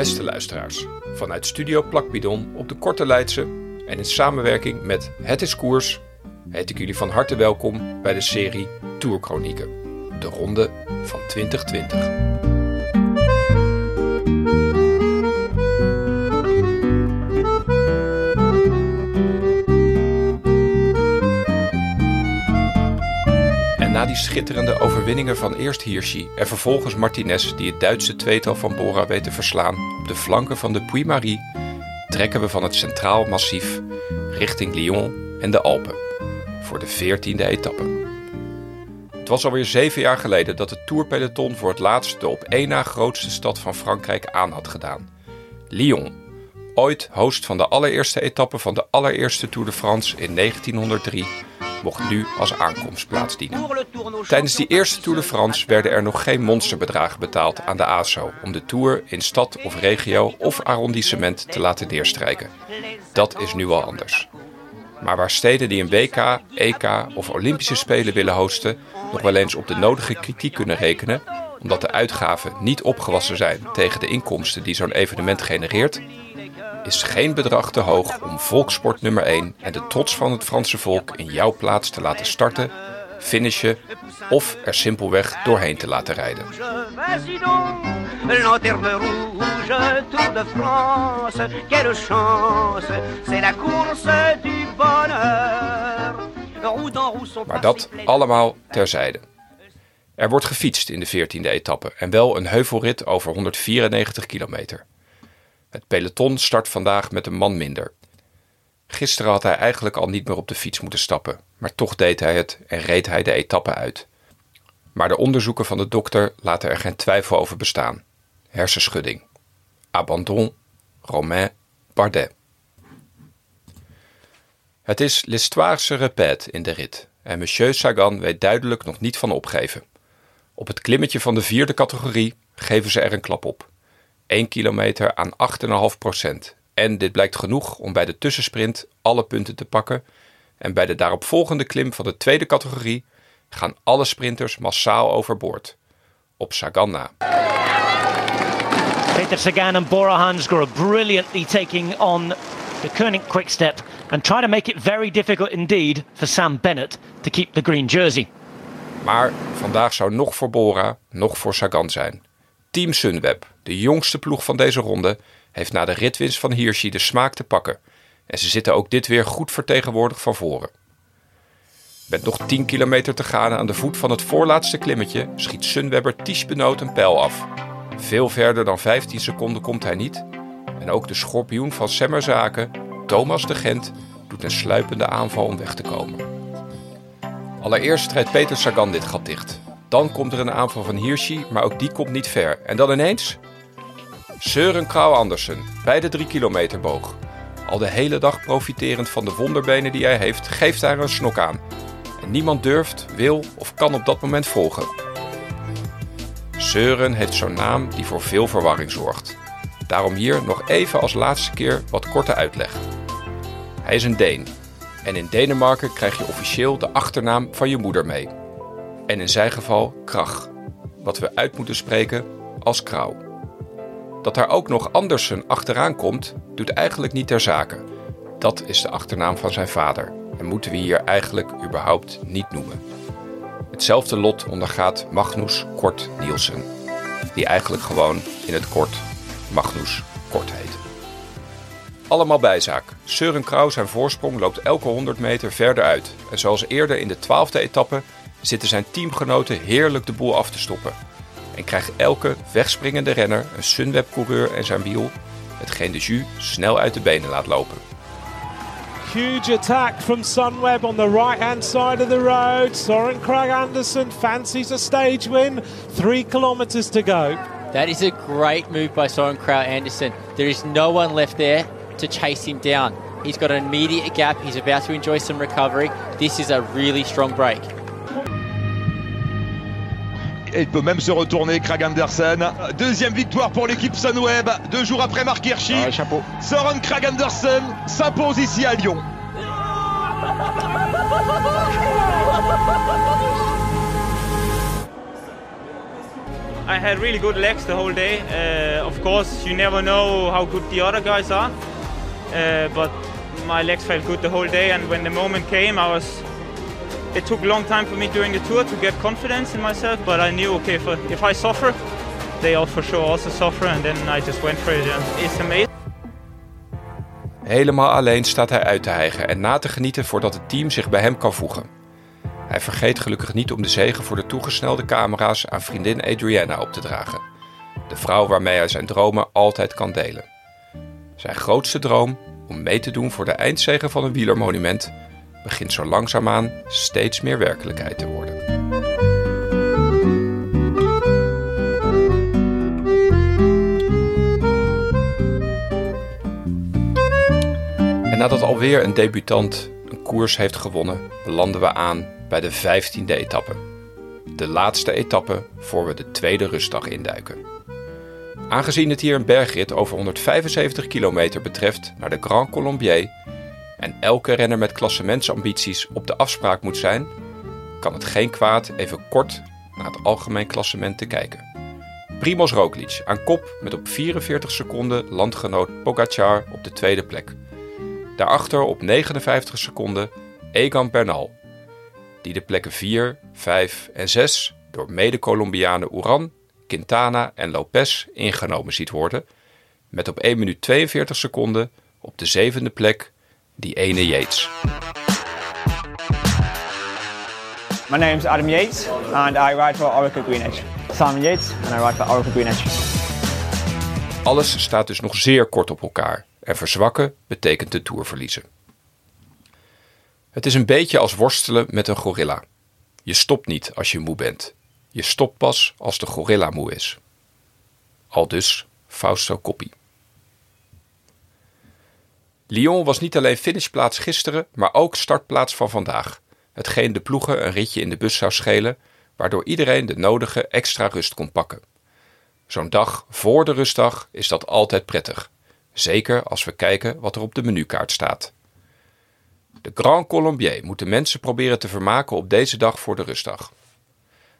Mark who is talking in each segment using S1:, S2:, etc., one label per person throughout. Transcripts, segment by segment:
S1: Beste luisteraars, vanuit Studio Plakbidon op de Korte Leidse en in samenwerking met Het is Koers heet ik jullie van harte welkom bij de serie Tourchronieken, de ronde van 2020. Die schitterende overwinningen van eerst Hirschi en vervolgens Martinez, die het Duitse tweetal van Bora weet te verslaan op de flanken van de Puy-Marie, trekken we van het Centraal Massief richting Lyon en de Alpen voor de 14e etappe. Het was alweer zeven jaar geleden dat het Tourpeloton voor het laatst de op één na grootste stad van Frankrijk aan had gedaan. Lyon, ooit host van de allereerste etappe van de allereerste Tour de France in 1903, mocht nu als aankomstplaats dienen. Tijdens die eerste Tour de France werden er nog geen monsterbedragen betaald aan de ASO om de Tour in stad of regio of arrondissement te laten neerstrijken. Dat is nu al anders. Maar waar steden die een WK, EK of Olympische Spelen willen hosten nog wel eens op de nodige kritiek kunnen rekenen, omdat de uitgaven niet opgewassen zijn tegen de inkomsten die zo'n evenement genereert, is geen bedrag te hoog om volkssport nummer 1 en de trots van het Franse volk in jouw plaats te laten starten, finishen of er simpelweg doorheen te laten rijden. Maar dat allemaal terzijde. Er wordt gefietst in de 14e etappe en wel een heuvelrit over 194 kilometer. Het peloton start vandaag met een man minder. Gisteren had hij eigenlijk al niet meer op de fiets moeten stappen, maar toch deed hij het en reed hij de etappe uit. Maar de onderzoeken van de dokter laten er geen twijfel over bestaan. Hersenschudding. Abandon. Romain Bardet. Het is l'histoire répète in de rit en Monsieur Sagan weet duidelijk nog niet van opgeven. Op het klimmetje van de vierde categorie geven ze er een klap op. 1 kilometer aan 8,5 procent. En dit blijkt genoeg om bij de tussensprint alle punten te pakken. En bij de daaropvolgende klim van de tweede categorie gaan alle sprinters massaal overboord. Op Sagan na.
S2: Peter Sagan and Bora Hansgrohe brilliantly taking on the Koenig Quickstep and try to make it very difficult indeed for Sam Bennett to keep the green jersey.
S1: Maar vandaag zou nog voor Bora, nog voor Sagan zijn. Team Sunweb, de jongste ploeg van deze ronde, heeft na de ritwinst van Hirschi de smaak te pakken. En ze zitten ook dit weer goed vertegenwoordigd van voren. Met nog 10 kilometer te gaan aan de voet van het voorlaatste klimmetje schiet Sunwebber Ties Benoot een pijl af. Veel verder dan 15 seconden komt hij niet. En ook de schorpioen van Semmerzaken, Thomas de Gent, doet een sluipende aanval om weg te komen. Allereerst rijdt Peter Sagan dit gat dicht. Dan komt er een aanval van Hirschi, maar ook die komt niet ver. En dan ineens... Søren Krauw Andersen, bij de 3 kilometer boog. Al de hele dag profiterend van de wonderbenen die hij heeft, geeft er een snok aan. En niemand durft, wil of kan op dat moment volgen. Søren heeft zo'n naam die voor veel verwarring zorgt. Daarom hier nog even als laatste keer wat korte uitleg. Hij is een Deen. En in Denemarken krijg je officieel de achternaam van je moeder mee. En in zijn geval Krach, wat we uit moeten spreken als Krauw. Dat daar ook nog Andersen achteraan komt, doet eigenlijk niet ter zake. Dat is de achternaam van zijn vader en moeten we hier eigenlijk überhaupt niet noemen. Hetzelfde lot ondergaat Magnus Kort Nielsen, die eigenlijk gewoon in het kort Magnus Kort heet. Allemaal bijzaak. Søren Krauw zijn voorsprong loopt elke 100 meter verder uit. En zoals eerder in de 12e etappe zitten zijn teamgenoten heerlijk de boel af te stoppen. En krijgt elke wegspringende renner een Sunweb-coureur en zijn wiel, hetgeen de jus snel uit de benen laat lopen.
S3: Huge attack from Sunweb on the right hand side of the road. Soren Krag Anderson fancies a stage win. Three kilometers to go.
S4: That is a great move by Soren Kraut Anderson. There is no one left there to chase him down. He's got an immediate gap. He's about to enjoy some recovery. This is a really strong break.
S5: Et il peut même se retourner, Krag Andersen. Deuxième victoire pour l'équipe Sunweb, deux jours après Mark Hirschi.
S6: chapeau.
S5: Soren Krag Andersen s'impose ici à Lyon.
S6: I had really good legs the whole day. Uh, of course, you never know how good the other guys are, uh, but my legs felt good the whole day. And when the moment came, I was. It took a long time for me during the tour to get confidence in myself, but I knew okay, if, if I suffer, they all for sure also suffer, and then I just went for it. And it's amazing.
S1: Helemaal alleen staat hij uit te hijgen en na te genieten voordat het team zich bij hem kan voegen. Hij vergeet gelukkig niet om de zegen voor de toegesnelde camera's aan vriendin Adriana op te dragen. De vrouw waarmee hij zijn dromen altijd kan delen. Zijn grootste droom, om mee te doen voor de eindzegen van een wielermonument, begint zo langzaamaan steeds meer werkelijkheid te worden. En nadat alweer een debutant een koers heeft gewonnen, belanden we aan bij de 15e etappe. De laatste etappe voor we de tweede rustdag induiken. Aangezien het hier een bergrit over 175 kilometer betreft naar de Grand Colombier en elke renner met klassementsambities op de afspraak moet zijn, kan het geen kwaad even kort naar het algemeen klassement te kijken. Primoz Roglic aan kop met op 44 seconden landgenoot Pogacar op de tweede plek. Daarachter op 59 seconden Egan Bernal, die de plekken 4, 5 en 6 door mede-Colombianen Uran, Quintana en Lopez ingenomen ziet worden, met op 1 minuut 42 seconden op de zevende plek die ene Yates.
S7: My name is Adam Yates and I ride for Oracle Green Edge. Simon Yates and I ride for Oracle Green Edge.
S1: Alles staat dus nog zeer kort op elkaar en verzwakken betekent de Tour verliezen. Het is een beetje als worstelen met een gorilla. Je stopt niet als je moe bent. Je stopt pas als de gorilla moe is. Al dus Fausto Coppi. Lyon was niet alleen finishplaats gisteren, maar ook startplaats van vandaag. Hetgeen de ploegen een ritje in de bus zou schelen, waardoor iedereen de nodige extra rust kon pakken. Zo'n dag voor de rustdag is dat altijd prettig. Zeker als we kijken wat er op de menukaart staat. De Grand Colombier moeten mensen proberen te vermaken op deze dag voor de rustdag.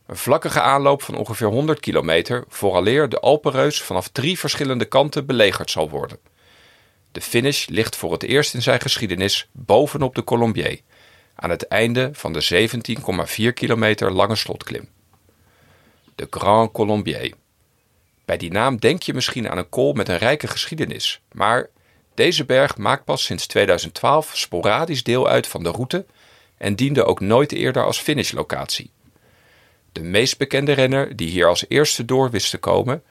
S1: Een vlakkige aanloop van ongeveer 100 kilometer vooraleer de Alpenreus vanaf drie verschillende kanten belegerd zal worden. De finish ligt voor het eerst in zijn geschiedenis bovenop de Colombier, aan het einde van de 17,4 kilometer lange slotklim. De Grand Colombier. Bij die naam denk je misschien aan een kool met een rijke geschiedenis, maar deze berg maakt pas sinds 2012 sporadisch deel uit van de route en diende ook nooit eerder als finishlocatie. De meest bekende renner die hier als eerste door wist te komen,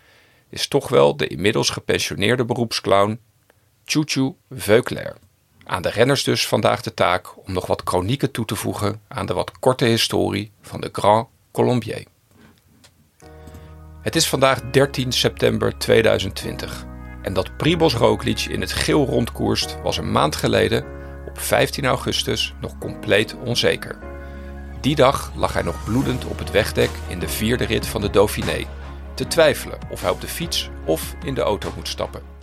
S1: is toch wel de inmiddels gepensioneerde beroepsclown Chouchou Veuclair. Aan de renners dus vandaag de taak om nog wat chronieken toe te voegen aan de wat korte historie van de Grand Colombier. Het is vandaag 13 september 2020 en dat Primoz Roglic in het geel rondkoerst was een maand geleden, op 15 augustus, nog compleet onzeker. Die dag lag hij nog bloedend op het wegdek in de vierde rit van de Dauphiné, te twijfelen of hij op de fiets of in de auto moet stappen.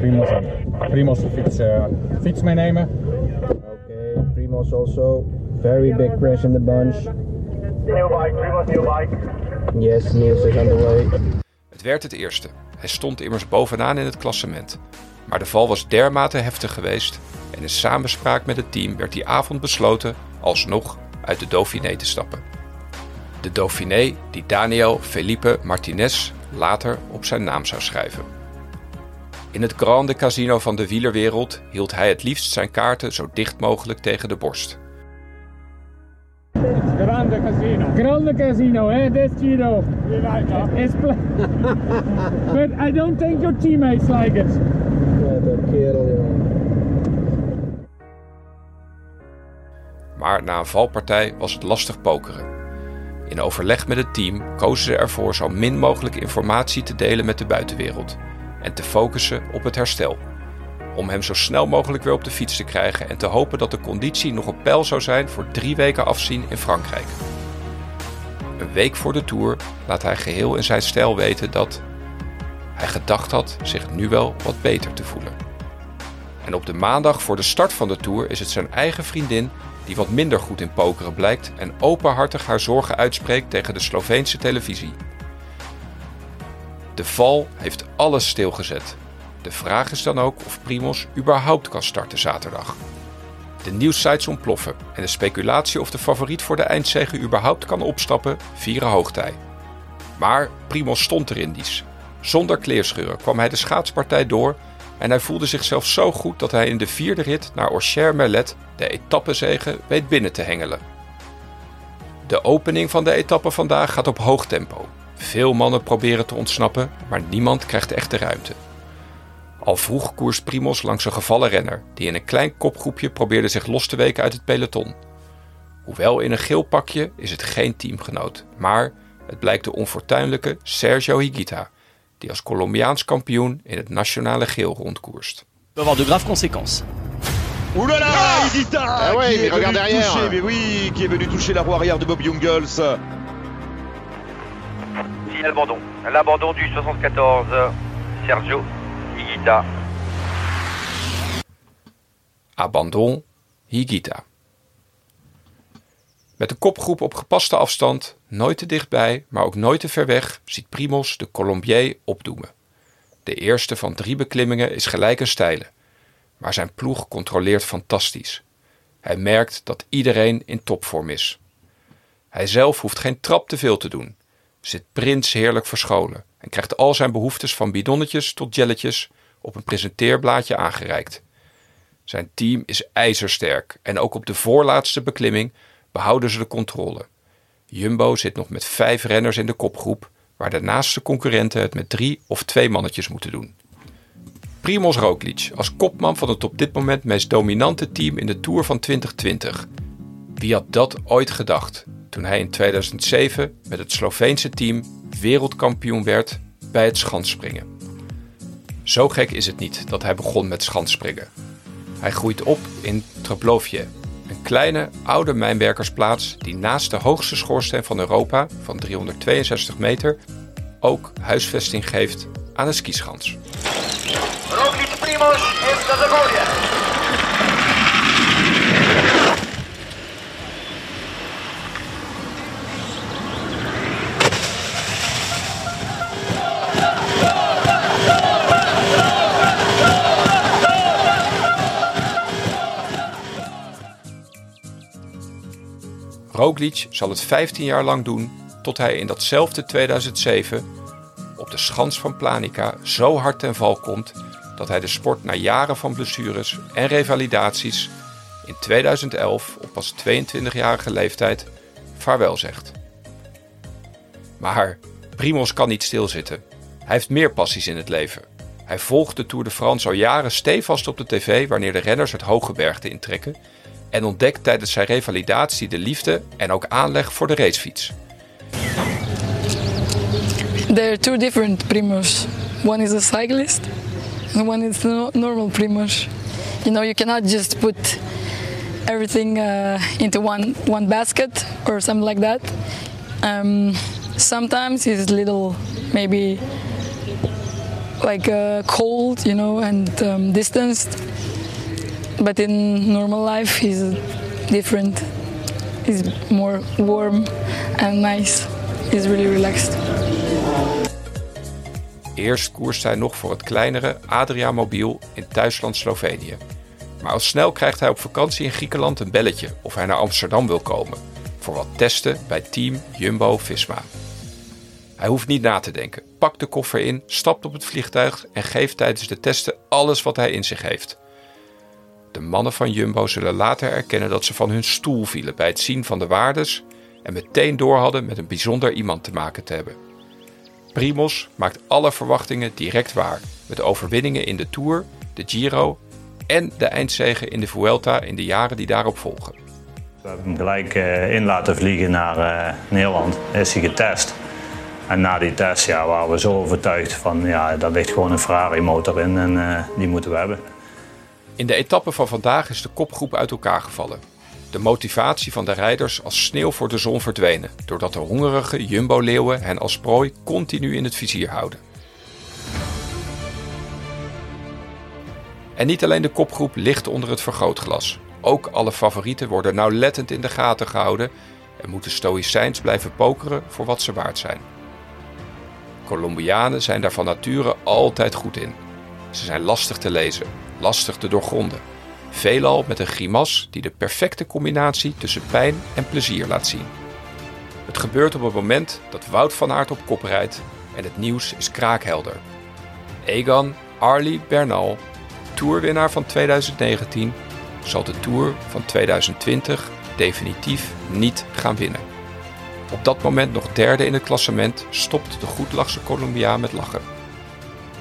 S8: Primoz, Primoz fiets, uh, fiets meenemen.
S9: Okay, Primoz also very big crash in the bunch.
S10: New bike, Primoz, new bike.
S9: Yes, Niels is on the way.
S1: Het werd het eerste. Hij stond immers bovenaan in het klassement. Maar de val was dermate heftig geweest en in samenspraak met het team werd die avond besloten alsnog uit de Dauphiné te stappen. De Dauphiné die Daniel Felipe Martinez later op zijn naam zou schrijven. In het Grande Casino van de wielerwereld hield hij het liefst zijn kaarten zo dicht mogelijk tegen de borst.
S8: Grande casino. Grande casino, eh? This Giro. It's but I don't think your teammates like it.
S9: Ja, dat kerel, jongen.
S1: Maar na een valpartij was het lastig pokeren. In overleg met het team kozen ze ervoor zo min mogelijk informatie te delen met de buitenwereld en te focussen op het herstel. Om hem zo snel mogelijk weer op de fiets te krijgen en te hopen dat de conditie nog op peil zou zijn voor drie weken afzien in Frankrijk. Een week voor de Tour laat hij geheel in zijn stijl weten dat hij gedacht had zich nu wel wat beter te voelen. En op de maandag voor de start van de Tour is het zijn eigen vriendin die wat minder goed in pokeren blijkt en openhartig haar zorgen uitspreekt tegen de Sloveense televisie. De val heeft alles stilgezet. De vraag is dan ook of Primos überhaupt kan starten zaterdag. De nieuwssites ontploffen en de speculatie of de favoriet voor de eindzege überhaupt kan opstappen vieren hoogtij. Maar Primos stond er in dies. Zonder kleerscheuren kwam hij de schaatspartij door en hij voelde zichzelf zo goed dat hij in de vierde rit naar Orcher-Merlet de etappezege weet binnen te hengelen. De opening van de etappe vandaag gaat op hoog tempo. Veel mannen proberen te ontsnappen, maar niemand krijgt echt de ruimte. Al vroeg koers Primos langs een gevallen renner die in een klein kopgroepje probeerde zich los te weken uit het peloton. Hoewel in een geel pakje is het geen teamgenoot, maar het blijkt de onfortuinlijke Sergio Higuita, die als Colombiaans kampioen in het nationale geel rondkoerst.
S11: peut avoir de graves conséquences.
S5: Ouh là là,
S11: Ah
S5: Higuita
S11: Ah ouais,
S5: qui
S11: mais
S5: est venu
S11: regarde derrière.
S5: toucher, mais oui, qui est venu toucher la roue arrière de Bob Jungels.
S12: Si l'abandon. L'abandon du 74, Sergio Higuita.
S1: Abandon Higuita. Met een kopgroep op gepaste afstand, nooit te dichtbij, maar ook nooit te ver weg, ziet Primos de Colombier opdoemen. De eerste van drie beklimmingen is gelijk een steile, maar zijn ploeg controleert fantastisch. Hij merkt dat iedereen in topvorm is. Hij zelf hoeft geen trap te veel te doen, zit prins heerlijk verscholen en krijgt al zijn behoeftes van bidonnetjes tot jelletjes op een presenteerblaadje aangereikt. Zijn team is ijzersterk en ook op de voorlaatste beklimming behouden ze de controle. Jumbo zit nog met vijf renners in de kopgroep, waar de naaste concurrenten het met drie of twee mannetjes moeten doen. Primoz Roglic als kopman van het op dit moment meest dominante team in de Tour van 2020. Wie had dat ooit gedacht toen hij in 2007 met het Sloveense team wereldkampioen werd bij het schansspringen? Zo gek is het niet dat hij begon met schansspringen. Hij groeit op in Treplovje, een kleine oude mijnwerkersplaats die naast de hoogste schoorsteen van Europa van 362 meter ook huisvesting geeft aan een skischans.
S12: Roglic Primos en Zagorja.
S1: Roglic zal het 15 jaar lang doen tot hij in datzelfde 2007 op de schans van Planica zo hard ten val komt dat hij de sport na jaren van blessures en revalidaties in 2011 op pas 22-jarige leeftijd vaarwel zegt. Maar Primos kan niet stilzitten. Hij heeft meer passies in het leven. Hij volgt de Tour de France al jaren stevast op de tv wanneer de renners het hoge bergte intrekken en ontdekt tijdens zijn revalidatie de liefde en ook aanleg voor de racefiets.
S13: There are two different primos. One is a cyclist, and one is no- normal primos. You know, you cannot just put everything uh, into one one basket or something like that. Um, sometimes a little maybe like uh, cold, you know, and um, distanced. But in normal life, he's different. He's more warm and nice. He's really relaxed.
S1: Eerst koerst hij nog voor het kleinere Adria Mobiel in thuisland Slovenië. Maar al snel krijgt hij op vakantie in Griekenland een belletje of hij naar Amsterdam wil komen. Voor wat testen bij team Jumbo-Visma. Hij hoeft niet na te denken, pakt de koffer in, stapt op het vliegtuig en geeft tijdens de testen alles wat hij in zich heeft. De mannen van Jumbo zullen later erkennen dat ze van hun stoel vielen bij het zien van de waardes en meteen door hadden met een bijzonder iemand te maken te hebben. Primos maakt alle verwachtingen direct waar, met overwinningen in de Tour, de Giro en de eindzege in de Vuelta in de jaren die daarop volgen.
S14: We hebben hem gelijk eh, in laten vliegen naar eh, Nederland. Is hij getest. En na die test ja, waren we zo overtuigd van ja, daar ligt gewoon een Ferrari motor in en eh, die moeten we hebben.
S1: In de etappe van vandaag is de kopgroep uit elkaar gevallen. De motivatie van de rijders als sneeuw voor de zon verdwenen, doordat de hongerige Jumbo-leeuwen hen als prooi continu in het vizier houden. En niet alleen de kopgroep ligt onder het vergrootglas. Ook alle favorieten worden nauwlettend in de gaten gehouden en moeten stoïcijns blijven pokeren voor wat ze waard zijn. Colombianen zijn daar van nature altijd goed in. Ze zijn lastig te lezen, lastig te doorgronden. Veelal met een grimas die de perfecte combinatie tussen pijn en plezier laat zien. Het gebeurt op het moment dat Wout van Aert op kop rijdt en het nieuws is kraakhelder. Egan Arlie Bernal, toerwinnaar van 2019, zal de Tour van 2020 definitief niet gaan winnen. Op dat moment nog derde in het klassement stopt de goedlachse Colombiaan met lachen.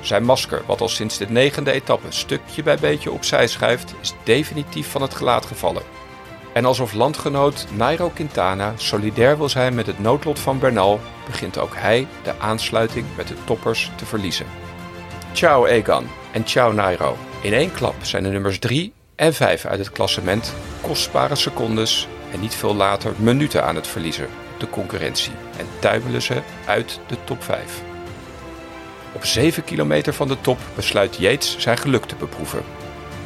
S1: Zijn masker, wat al sinds de negende etappe stukje bij beetje opzij schuift, is definitief van het gelaat gevallen. En alsof landgenoot Nairo Quintana solidair wil zijn met het noodlot van Bernal, begint ook hij de aansluiting met de toppers te verliezen. Ciao Egan en ciao Nairo. In één klap zijn de nummers 3 en 5 uit het klassement kostbare secondes en niet veel later minuten aan het verliezen de concurrentie en tuimelen ze uit de top 5. Op 7 kilometer van de top besluit Yates zijn geluk te beproeven.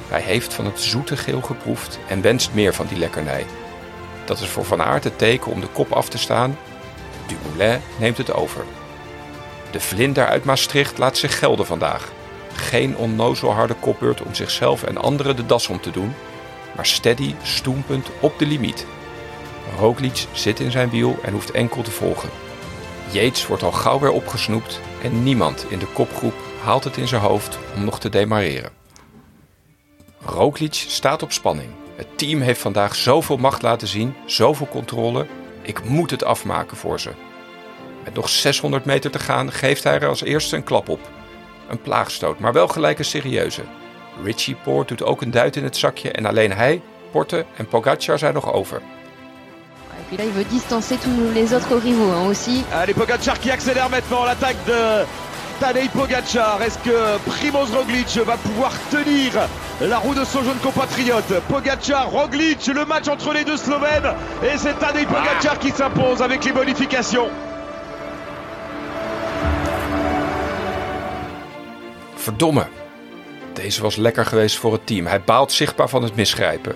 S1: Hij heeft van het zoete geel geproefd en wenst meer van die lekkernij. Dat is voor Van Aert het teken om de kop af te staan. Dumoulin neemt het over. De vlinder uit Maastricht laat zich gelden vandaag. Geen onnozel harde kopbeurt om zichzelf en anderen de das om te doen, maar steady, stoempend op de limiet. Roglic zit in zijn wiel en hoeft enkel te volgen. Yates wordt al gauw weer opgesnoept en niemand in de kopgroep haalt het in zijn hoofd om nog te demareren. Roglic staat op spanning. Het team heeft vandaag zoveel macht laten zien, zoveel controle. Ik moet het afmaken voor ze. Met nog 600 meter te gaan geeft hij er als eerste een klap op. Een plaagstoot, maar wel gelijk een serieuze. Richie Poort doet ook een duit in het zakje en alleen hij, Porte en Pogacar zijn nog over.
S11: Puis là, il veut distancer tous les autres rivaux hein, aussi.
S5: Allez, Pogacar qui accélère maintenant l'attaque de Tadej Pogacar. Est-ce que Primoz Roglic va pouvoir tenir la roue de son jeune compatriote? Pogacar, Roglic, le match entre les deux Slovènes. Et c'est Tadej Pogacar qui s'impose avec les modifications.
S1: Verdomme. Deze was lekker geweest voor het team. Hij baalt zichtbaar van het misgrijpen.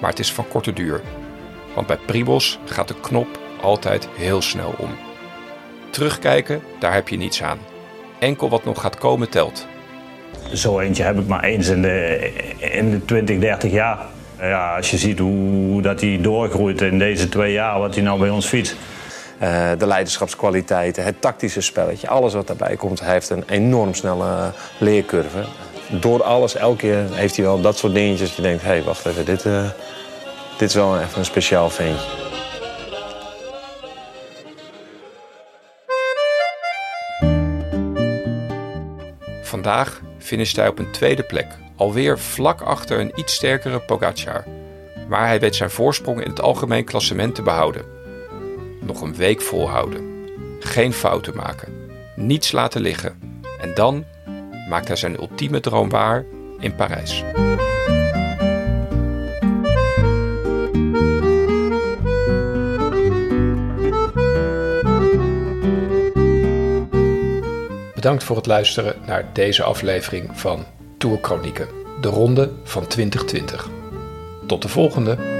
S1: Maar het is van korte duur. Want bij Pribos gaat de knop altijd heel snel om. Terugkijken, daar heb je niets aan. Enkel wat nog gaat komen telt.
S14: Zo eentje heb ik maar eens in de, in de 20, 30 jaar. Ja, als je ziet hoe dat hij doorgroeit in deze twee jaar, wat hij nou bij ons fietst.
S15: Uh, de leiderschapskwaliteiten, het tactische spelletje, alles wat daarbij komt. Hij heeft een enorm snelle leercurve. Door alles, elke keer heeft hij wel dat soort dingetjes dat je denkt... hé, hey, wacht even, dit, uh, dit is wel even een speciaal ventje.
S1: Vandaag finisht hij op een tweede plek, alweer vlak achter een iets sterkere Pogacar. Maar hij weet zijn voorsprong in het algemeen klassement te behouden. Nog een week volhouden. Geen fouten maken. Niets laten liggen. En dan maakt hij zijn ultieme droom waar in Parijs. Bedankt voor het luisteren naar deze aflevering van Tourchronieken, de ronde van 2020. Tot de volgende!